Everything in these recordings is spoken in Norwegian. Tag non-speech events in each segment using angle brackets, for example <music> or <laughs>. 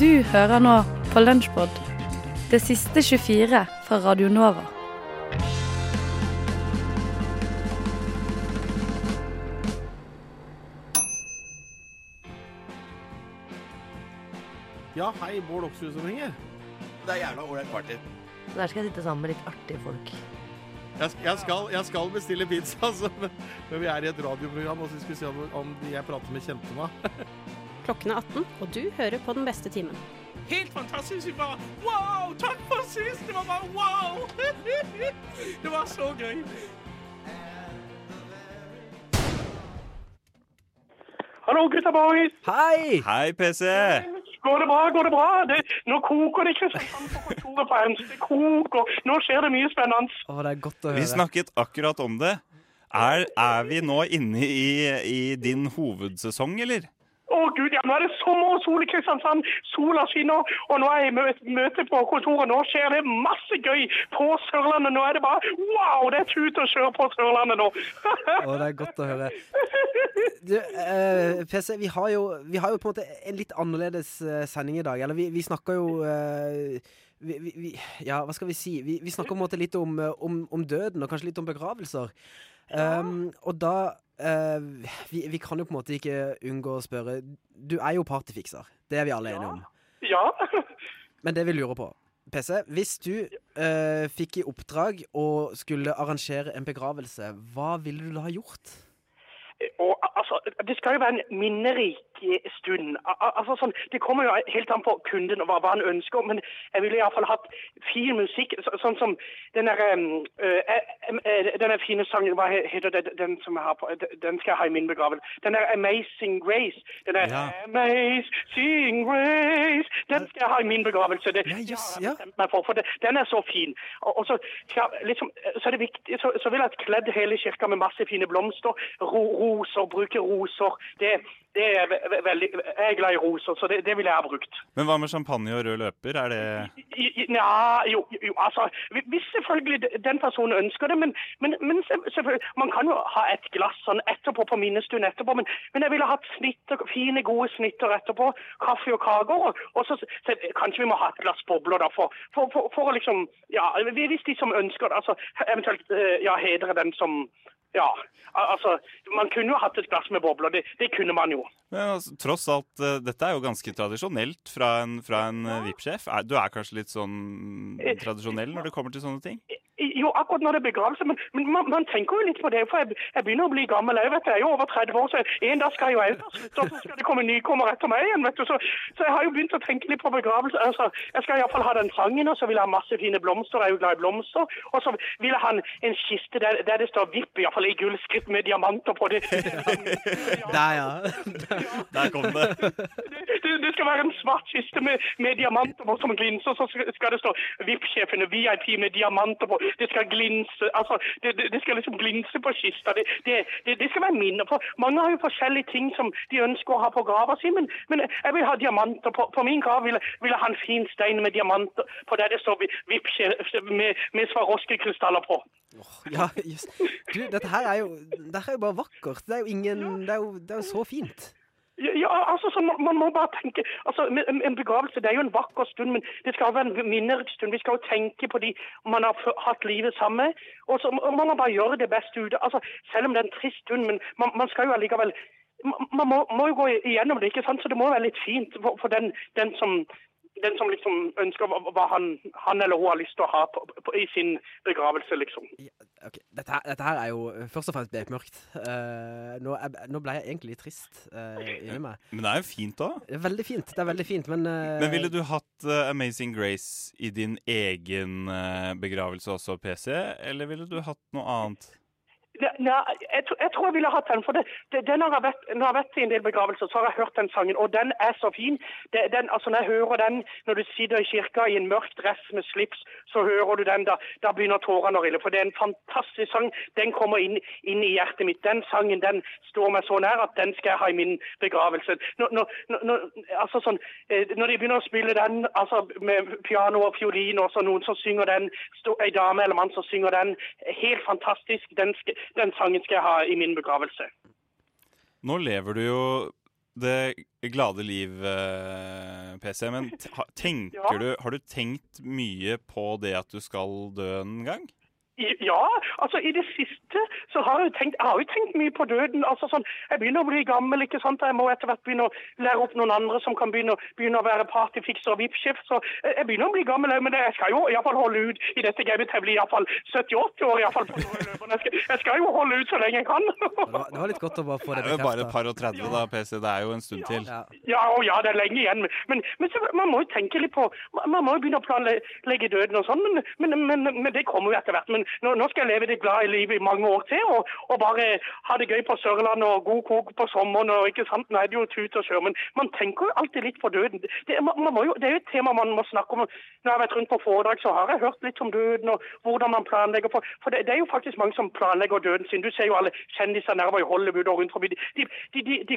hører nå på Lunsjpod, det siste 24 fra Radio Nova. Ja, hei, Bård Oksrud som ringer. Det er jævla ålreit party. Der skal jeg sitte sammen med litt artige folk. Jeg, jeg, skal, jeg skal bestille pizza, <laughs> altså, men, men vi er i et radioprogram, og så skal vi se om, om de jeg prater med, kjente meg. <laughs> Klokken er 18, og du hører på den beste timen. Helt fantastisk. Vi bare wow! Takk for sist! Det var bare wow! <laughs> Det var så gøy. Hallo, gutta boys. Hei! Hei, PC! Går det bra? Går det bra? Det, nå koker det ikke sånn på kontoret på Ernst. Det koker. Nå skjer det mye spennende. Å, det er godt å høre. Vi snakket akkurat om det. Er, er vi nå inne i, i din hovedsesong, eller? Å gud, ja, nå er det sommer og sol i Kristiansand. Sola skinner, og nå er jeg i møte på kontoret. Nå skjer det masse gøy på Sørlandet. Nå er det bare wow! Det er tut og kjør på Sørlandet nå. <laughs> Å, det er godt å høre. Du, eh, PC, vi har, jo, vi har jo på en måte en litt annerledes eh, sending i dag. Eller vi, vi snakker jo eh, vi, vi, Ja, hva skal vi si? Vi, vi snakker på en måte litt om, eh, om, om døden, og kanskje litt om begravelser. Um, og da eh, vi, vi kan jo på en måte ikke unngå å spørre Du er jo partyfikser. Det er vi alle enige om. Ja. <laughs> Men det vi lurer på PC, hvis du uh, fikk i oppdrag å skulle arrangere en begravelse, hva ville du da ha gjort? Og altså, Det skal jo være en minnerik stund. Al al- altså sånn, Det kommer jo helt an på kunden og hva, hva han ønsker, men jeg ville iallfall hatt fin musikk. Så, sånn som den der, um, øh, eh, eh, denne fine sangen Hva heter det, den som jeg har på Den skal jeg ha i min begravelse. Den der 'Amazing Grace'. Den der Ja. 'Amazing Grace' Den skal jeg ha i min begravelse. Det, Ja, yes, har jeg ja. bestemt meg for, for det, den er så fin. Og, og så, skal, liksom, så er det viktig, så, så vil jeg ha kledd hele kirka med masse fine blomster. Ro, roser, bruke roser. Det, det er veldig Jeg er glad i roser, så det, det ville jeg ha brukt. Men hva med champagne og rød løper? Er det Nja, jo, jo, altså Hvis selvfølgelig den personen ønsker det, men, men, men man kan jo ha et glass sånn etterpå på minnestund etterpå, men, men jeg ville hatt snitter, fine, gode snitter etterpå. Kaffe og kaker. Og, og så, så kanskje vi må ha et glass bobler, da, for, for, for, for å liksom Ja, hvis de som ønsker det, altså eventuelt eh, ja, hedre den som ja, altså, Man kunne jo hatt et glass med bobler, det, det kunne man jo. Men altså, tross alt, eh, dette er jo ganske tradisjonelt fra en, fra en eh, VIP-sjef. Du er kanskje litt sånn tradisjonell når det kommer til sånne ting? Jo, akkurat når det er begravelse, men, men man, man tenker jo litt på det. For jeg, jeg begynner å bli gammel. Jeg vet det, jeg er jo over 30 år, så en dag skal jeg jo ut. Så skal det komme nykommer etter meg igjen. vet du. Så, så jeg har jo begynt å tenke litt på begravelse. Altså, jeg skal iallfall ha den sangen, og så vil jeg ha masse fine blomster. Jeg er jo glad i blomster. Og så vil jeg ha en, en kiste der, der det står VIP, iallfall i gullskritt med diamanter på. Det, Der, ja. Der kom det. det, det skal være en svart kiste med, med diamanter på som glinser. Så skal det stå VIP-sjefene, VIP med diamanter på. Det skal glinse, altså, det, det, det skal liksom glinse på kista. Det, det, det, det skal være minner. For mange har jo forskjellige ting som de ønsker å ha på grava si, men, men jeg vil ha diamanter. På, på min grav vil, vil jeg ha en fin stein med diamanter på der det står med, med Swarovski-krystaller på. ja just. Du, dette her er jo, dette er jo bare vakkert. Det er jo ingen Det er jo, det er jo så fint. Ja, altså, så man, man må bare tenke altså, En begravelse det er jo en vakker stund, men det skal jo være en minnerik stund. Vi skal jo tenke på de man har hatt livet sammen med. Og så man må bare gjøre det beste ut. Altså, selv om det er en trist stund, men man, man skal jo allikevel Man må, må jo gå igjennom det, ikke sant? så det må være litt fint for, for den, den som den som liksom ønsker hva hva han, han eller hun har lyst til å ha på, på, i sin begravelse, liksom. Ja, ok, dette, her, dette her er jo eh, først og fremst bekmørkt. Uh, nå, nå ble jeg egentlig litt trist uh, inni meg. Men det er jo fint er Veldig fint, det er veldig fint, men uh, Men ville du hatt Amazing Grace i din egen begravelse også, PC? Eller ville du hatt noe annet? Ja, jeg, tror- jeg ville hatt den. For det, det, den har jeg vært, når jeg vært i en del begravelser, så har jeg hørt den sangen. Og den er så fin. Det, den, altså Når jeg hører den når du sitter i kirka i en mørk dress med slips, så hører du den. Da, da begynner tårene å rille. For det er en fantastisk sang. Den kommer inn, inn i hjertet mitt. Den sangen den står meg så nær at den skal jeg ha i min begravelse. Når, når, når- når, altså sånn, eh, når de begynner å spille den altså med piano og fiolin, og så noen som synger den, ei dame eller mann som synger den, helt fantastisk. Den, skal, den sangen skal jeg ha i min begravelse. Nå lever du jo det glade liv, eh, PC. Men tenker Ja. du Har du tenkt mye på det at du skal dø en gang? Ja, altså i det siste så har jeg tenkt, jeg har jo tenkt mye på døden. altså sånn, Jeg begynner å bli gammel, ikke sant? Jeg må etter hvert begynne å lære opp noen andre som kan begynne, begynne å være partyfikser og VIP-sjef. Så jeg jeg begynner å bli gammel, men jeg skal jo iallfall holde ut i dette gamet til jeg blir iallfall 70-80 år. i hvert fall på. Jeg skal, jeg skal jo holde ut så lenge jeg kan. Det var, det var litt godt å bare få det er jo bare et par og 30 da, PC. Det er jo en stund til. Ja. Ja, og ja, det er lenge igjen. Men, men så, man må jo tenke litt på Man man må jo begynne å planlegge døden og sånn, men, men, men, men det kommer jo etter hvert. Men nå, nå skal jeg leve det glade livet i mange år til, og, og bare ha det gøy på Sørlandet og god kok på sommeren. og ikke sant, Nå er det jo tut og kjør, men man tenker jo alltid litt på døden. Det, man, man jo, det er jo et tema man må snakke om. Når jeg har vært rundt på foredrag, så har jeg hørt litt om døden og hvordan man planlegger. For, for det, det er jo faktisk mange som planlegger døden sin. Du ser jo alle kjendiser nærmere i Hollywood og rundt forbi. De, de, de,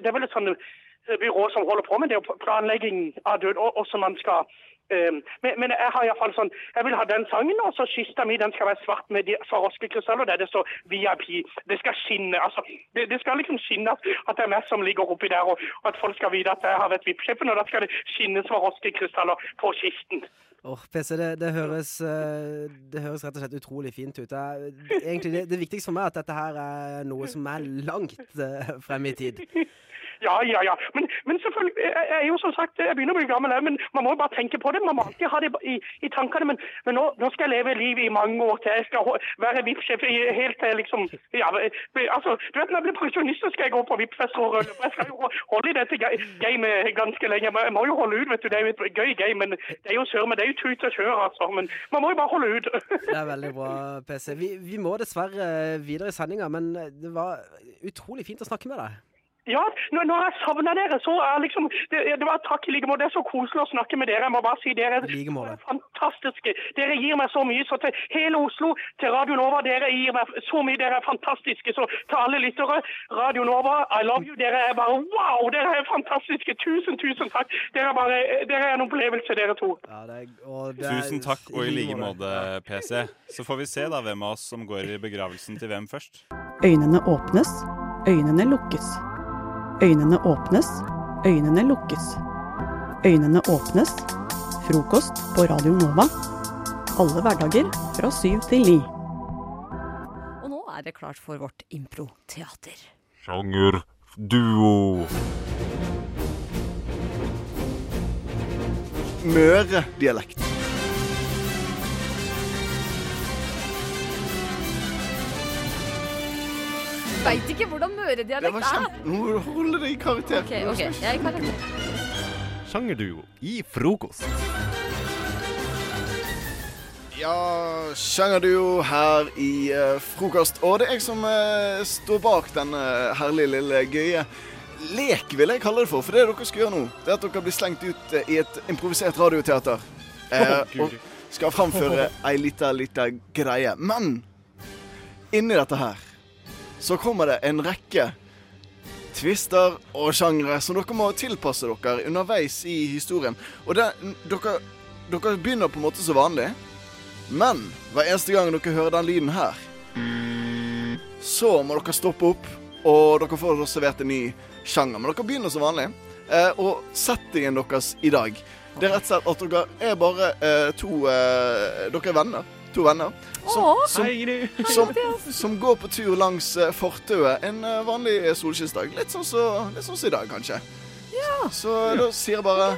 det, er vel et sånt eh, byrå som holder på med det, planlegging av død, og hvordan man skal men, men jeg har i hvert fall sånn, jeg vil ha den sangen, og så kista mi den skal være svart med de Swarovski-krystaller der det står VIP. Det skal skinne. altså, Det, det skal liksom skinne at, det er meg som ligger oppi der, og, og at folk skal vite at jeg har vært VIP-sjefen, og da skal det skinne Swarovski-krystaller på kisten. Åh, PC, det, det, høres, eh, det høres rett og slett utrolig fint ut. Er, egentlig, det, det viktigste for meg er at dette her er noe som er langt eh, frem i tid. Ja, ja, ja. Men, men selvfølgelig, jeg er jo som sagt, jeg begynner å bli gammel, men man må jo bare tenke på det. Man må alltid ha det i, i tankene. Men, men nå, nå skal jeg leve livet i mange år til. Jeg skal være VIP-sjef helt til liksom ja, altså, du vet, Når jeg blir pensjonist, så skal jeg gå på VIP-fester og rølle. Jeg skal jo holde i dette ga- gamet ganske lenge. Jeg må jo holde ut, vet du. Det er jo et gøy game, men det er jo sør, men det er jo tut og kjør, altså. Men man må jo bare holde ut. Det er veldig bra, PC. Vi, vi må dessverre videre i sendinga, men det var utrolig fint å snakke med deg. Ja, når, når jeg savna dere, så er liksom det, det var takk i like måte. Det er så koselig å snakke med dere. Jeg må bare si dere like er fantastiske. Dere gir meg så mye. Så til hele Oslo, til Radio Nova, dere gir meg så mye. Dere er fantastiske. Så til alle lyttere, Radio Nova, I love you. Dere er bare wow! Dere er fantastiske. Tusen, tusen takk. Dere er bare dere er en opplevelse, dere to. Ja, det er, og det er, Tusen takk, og i like måte, PC. Så får vi se da hvem av oss som går i begravelsen til hvem først. Øynene åpnes, øynene lukkes. Øynene åpnes, øynene lukkes. Øynene åpnes. Frokost på Radio Nova. Alle hverdager fra syv til ni. Og nå er det klart for vårt improteater. Sjangerduo. Møre-dialekt. Veit ikke hvordan møredialekt er. Nå må du holde deg i karakter. Ok, ok, jeg er i karakter. Sjangerduo i frokost. Ja, sjangerduo her i uh, frokost. Og det er jeg som uh, står bak denne herlige lille gøye lek, vil jeg kalle det for. For det dere skal gjøre nå, det er at dere blir slengt ut uh, i et improvisert radioteater. Oh, og skal framføre ei lita, lita greie. Men inni dette her så kommer det en rekke tvister og sjangre som dere må tilpasse dere underveis i historien. Og det, dere, dere begynner på en måte som vanlig, men hver eneste gang dere hører den lyden her, så må dere stoppe opp, og dere får servert en ny sjanger. Men dere begynner som vanlig. Eh, og settingen deres i dag, det er rett og slett at dere er bare eh, to eh, Dere er venner. To venner. Som, som, som, som går på tur langs eh, fortauet en eh, vanlig solskinnsdag. Litt sånn som så, i dag, kanskje. Så da sier jeg bare.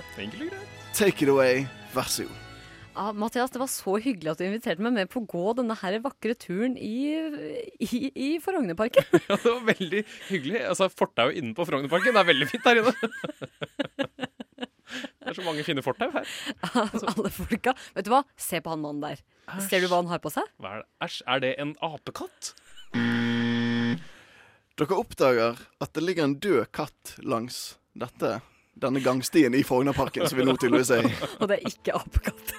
Take it away. Vær så god. Ja, Mathias, det var så hyggelig at du inviterte meg med på å gå denne her vakre turen i, i, i Frognerparken. <laughs> Ja, det var veldig hyggelig. Altså, Fortauet inne på Frognerparken er veldig fint der inne. <laughs> Er så mange fine fortau her. <laughs> Alle folka. Vet du hva? Se på han mannen der. Ser du hva han har på seg? Hva er det? Æsj, er det en apekatt? Dere oppdager at det ligger en død katt langs dette, denne gangstien i Frognerparken, som vi nå tydeligvis er i. <laughs> Og det er ikke apekatt.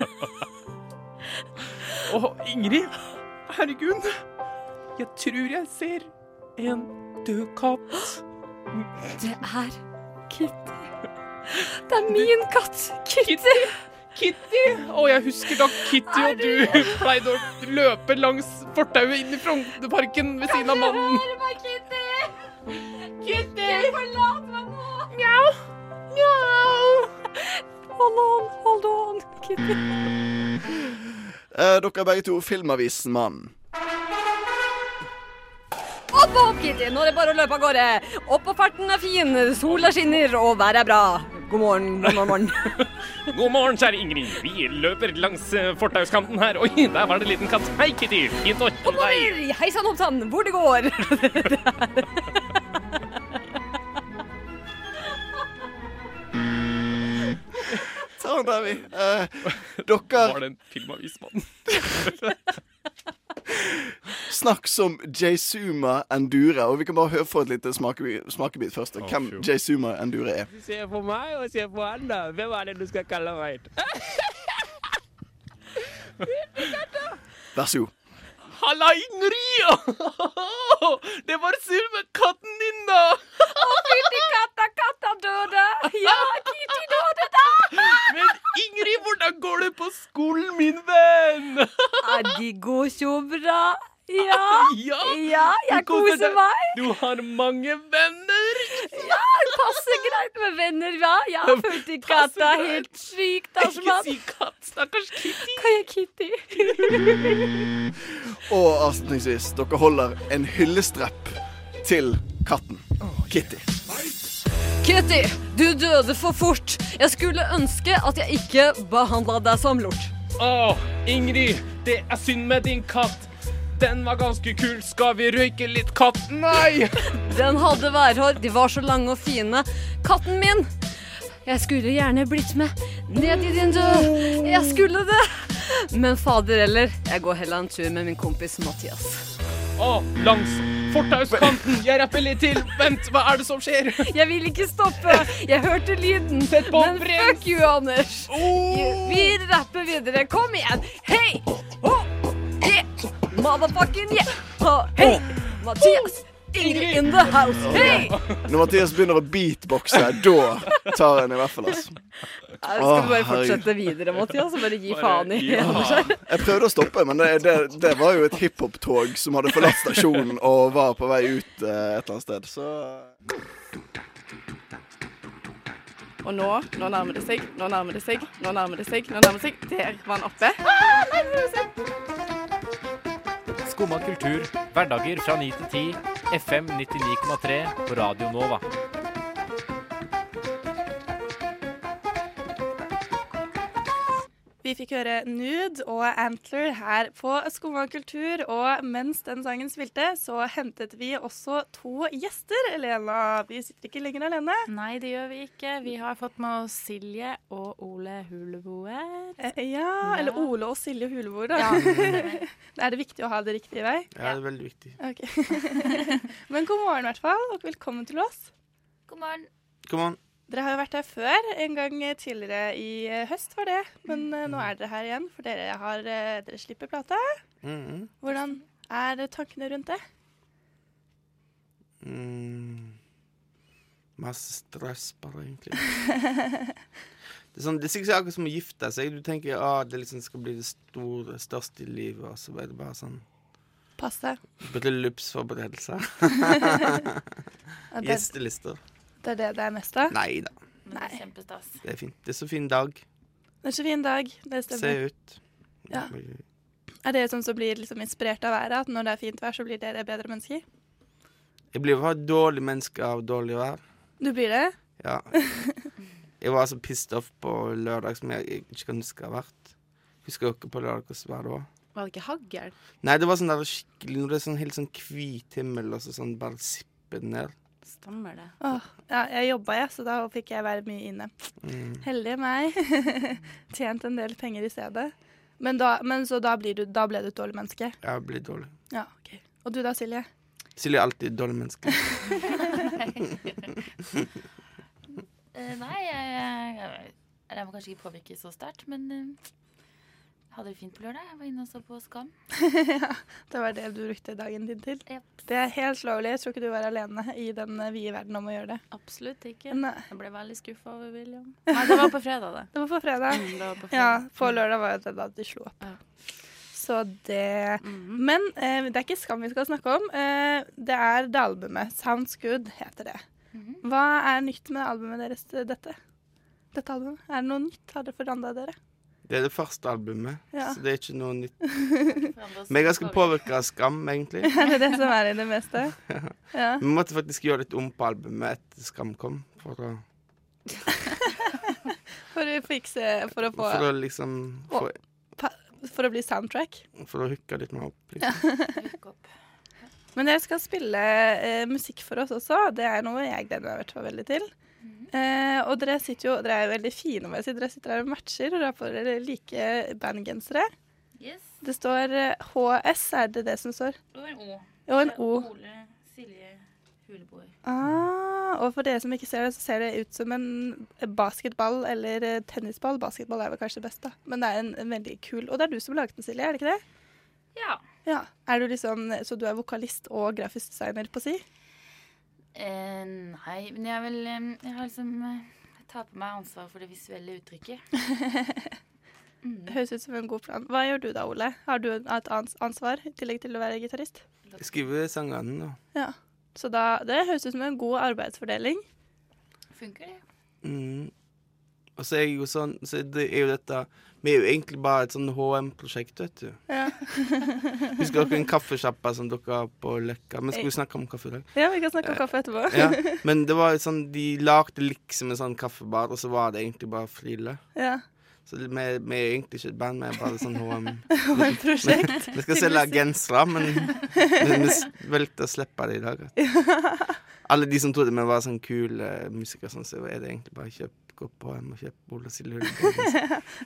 <laughs> Å, Ingrid! Herregud! Jeg tror jeg ser en død katt. <gasps> Det er Kitty. Det er min katt. Kitty. Kitty! Å, jeg husker da Kitty og du pleide å løpe langs fortauet inn i Frognerparken ved siden av mannen. Hør meg, Kitty. Kitty! Forlat meg nå! Mjau! Mjau! Hold on, hold on, Kitty. Eh, dere er begge to Filmavisen-mann. Opp, opp, Kitty! Nå er det bare å løpe av gårde. Opp og farten er fin, sola skinner og været er bra. God morgen, god morgen. <laughs> God morgen, kjære Ingrid. Vi løper langs eh, fortauskanten her. Oi, der var det en liten katt. Hei, Kitty. Fint å kjenne deg. Hei sann, hopp sann, hvor det går. Ta er der, vi. Eh, dere Var det en filmavismann? <laughs> Snakk som Jaysuma Endure. Og vi kan bare høre for et lite smakebit, smakebit først. Oh, Hvem fjo. Jaysuma Endure er. Se på meg og se på han, da. Hvem er det du skal kalle meg? Vær så god. Halla, Ingrid! Det var sur med katten din, da. Å, fytti katta, katta døde. Ja, Kitty døde da. Men Ingrid, hvordan går det på skolen, min venn? Ja, de går så bra. Ja, Ja, ja, jeg du koser meg. Du har mange venner. Ja, det passer greit med venner, ja. jeg fytti katta, helt sykt, Ikke si katt, stakkars Kitty. Hva er Kitty? <laughs> Og avslutningsvis, dere holder en hyllestrepp til katten. Kitty. Kitty, du døde for fort. Jeg skulle ønske at jeg ikke behandla deg som lort. Å, Ingrid, det er synd med din katt. Den var ganske kul. Skal vi røyke litt katt? Nei! <laughs> Den hadde værhår, de var så lange og fine. Katten min! Jeg skulle gjerne blitt med ned i din død. Jeg skulle det. Men fader heller, jeg går heller en tur med min kompis Mathias. Å, langs fortauskanten. Jeg rapper litt til. Vent, hva er det som skjer? Jeg vil ikke stoppe. Jeg hørte lyden. Sett på Men brems. fuck you, Anders. Vi rapper videre. Kom igjen. Hei! Oh. Yeah! Motherfucking yeah! Oh. Hei! Mathias! Ingrid in the house. Hey! Når Mathias begynner å beatboxe, da tar en i hvert fall, altså. Ja, Skal vi bare fortsette videre, Mathias, og bare gi faen i ja. Jeg prøvde å stoppe, men det, det, det var jo et hiphop-tog som hadde forlatt stasjonen og var på vei ut eh, et eller annet sted. Så Og nå, nå nærmer det seg, nå nærmer det seg, nå nærmer det seg, nå nærmer det seg. Der var han oppe. Skumma kultur, hverdager fra 9 til 10, FM 99,3 på Radio Nova. Vi fikk høre Nude og Antler her på Skumma kultur, og mens den sangen spilte, så hentet vi også to gjester. Elena, vi sitter ikke lenger alene. Nei, det gjør vi ikke. Vi har fått med oss Silje og Ole Huleboer. Eh, Ja, eller Ole og Silje Huleboer, da. Ja. <laughs> er det viktig å ha det riktige vei? Ja, det er veldig viktig. Ok. <laughs> Men god morgen i hvert fall, og velkommen til oss. God morgen. God an. Dere har jo vært her før, en gang tidligere i eh, høst var det. Men eh, nå er dere her igjen, for dere, har, eh, dere slipper plate. Mm, Hvordan er tankene rundt det? mm. Masse stress, bare, egentlig. <laughs> Det er, sånn, det er sikkert akkurat som å gifte seg. Du tenker at det liksom skal bli det store, største i livet, og så er det bare sånn Passe. Bryllupsforberedelser. <laughs> Gjestelister. Det er det det er mest av? Nei da. Men det er kjempestas. Det er fint. Det er så fin dag. Det er så fin dag. Det stemmer. Se ut. Ja. Er det sånn som blir liksom inspirert av været? At når det er fint vær, så blir dere bedre mennesker? Jeg blir bare dårlig menneske av dårlig vær. Du blir det? Ja. <laughs> Jeg var så pissed off på lørdag som jeg ikke kan huske har vært. Husker dere på lørdag hvordan været var? Var det ikke hagl? Nei, det var sånn der skikkelig Når det er sånn helt sånn hvit himmel, og så sånn bare sipper det ned. Stemmer det. Åh, ja, jeg jobba, jeg, så da fikk jeg være mye inne. Mm. Heldig meg. <laughs> Tjent en del penger i stedet. Men, da, men så da, blir du, da ble du et dårlig menneske? Jeg blir dårlig. Ja, ok. Og du da, Silje? Silje er alltid et dårlig menneske. <laughs> Eh, nei, jeg, jeg, jeg må kanskje ikke påvirke så sterkt, men jeg hadde det fint på lørdag. Jeg var inne og så på Skam. <laughs> ja, det var det du brukte dagen din til? Det er helt lovlig. Jeg tror ikke du var alene i den eh, vide verden om å gjøre det. Absolutt ikke. Nei. Jeg ble veldig skuffa over William. Nei, det var på fredag, det. <laughs> Det var på fredag. Mm, var på Ja, på lørdag var det da de slo opp. Så det Men eh, det er ikke Skam vi skal snakke om. Eh, det er det albumet. Sounds Good heter det. Hva er nytt med albumet deres, eh, dette? Dette albumet? Er det noe nytt? Har dere forandra dere? Det er det første albumet, Ja. så det er ikke noe nytt. <laughs> Vi er ganske påvirka av Skam, egentlig. <laughs> Ja, det er det som er i det meste? <laughs> Ja. Vi måtte faktisk gjøre litt om på albumet etter Skam kom, for å, For å fikse For å få for å liksom få, For å bli soundtrack? For å hooke litt mer opp. Liksom. Men dere skal spille eh, musikk for oss også. Det er noe jeg gleder meg i hvert fall veldig til. Eh, og dere sitter jo Dere er jo veldig fine, må jeg si. Dere sitter her og matcher, og dere har på dere like bandgensere. Yes. Det står eh, HS, er det det som står? Og en O. Og en O. Ole Silje Huleboer. Ah, og for dere som ikke ser det, så ser det ut som en basketball eller eh, tennisball. Basketball er vel kanskje best, da. Men det er en, en veldig kul Og det er du som laget den, Silje, er det ikke det? Ja. Ja. Er du liksom, så du er vokalist og grafisk designer på si? Eh, nei, men jeg vil eh, Jeg har liksom eh, Jeg tar på meg ansvar for det visuelle uttrykket. <laughs> Høres ut som en god plan. Hva gjør du da, Ole? Har du et ansvar i tillegg til å være gitarist? Jeg skriver sangene, da. Ja. Så da, det høres ut som en god arbeidsfordeling. Funker det? Mm. Og så er jeg jo sånn Så det er jo dette Vi er jo egentlig bare et sånn HM-prosjekt, vet du. Ja. <laughs> Husker dere en kaffesjappa som dukka opp på Løkka? Vi skulle snakke om kaffe i dag. Ja, vi kan snakke om kaffe etterpå. Ja, men det var sånn De lagde liksom en sånn kaffebar, og så var det egentlig bare Frille. Ja. Så vi, vi er egentlig ikke et band, vi er bare sånn HM. HM-prosjekt. <laughs> Vi, vi skal selge gensere, men men <laughs> vi valgte å slippe det i dag. Alle de som trodde vi var sånn kule musikere, sånn, så er det egentlig bare kjøp, gå på HM og kjøpe Hull.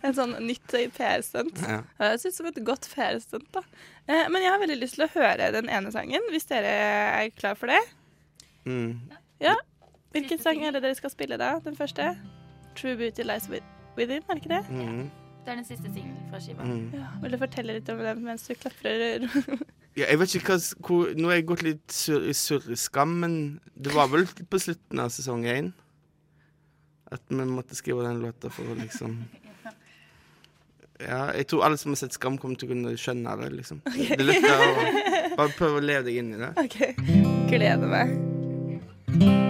en sånn nytt PR-stunt. Ja. Det høres det som et godt PR-stunt, da. Eh, men jeg har veldig lyst til å høre den ene sangen, hvis dere er klar for det. Mm. Ja. Hvilken sang er det dere skal spille da? Den første? True Beauty Lies Within, er det ikke det? Mm. Det er den siste singelen fra skiva. Mm. Ja. Vil du fortelle litt om den mens du klaprer? <laughs> Ja, jeg vet ikke hva, hvor, Nå har jeg gått litt sur, i surreskam, men det var vel på slutten av sesong én at vi måtte skrive den låta for å liksom Ja, jeg tror alle som har sett Skam, kommer til å kunne skjønne det, liksom. Det er lettere å bare prøve å leve deg inn i det. OK. Gleder meg.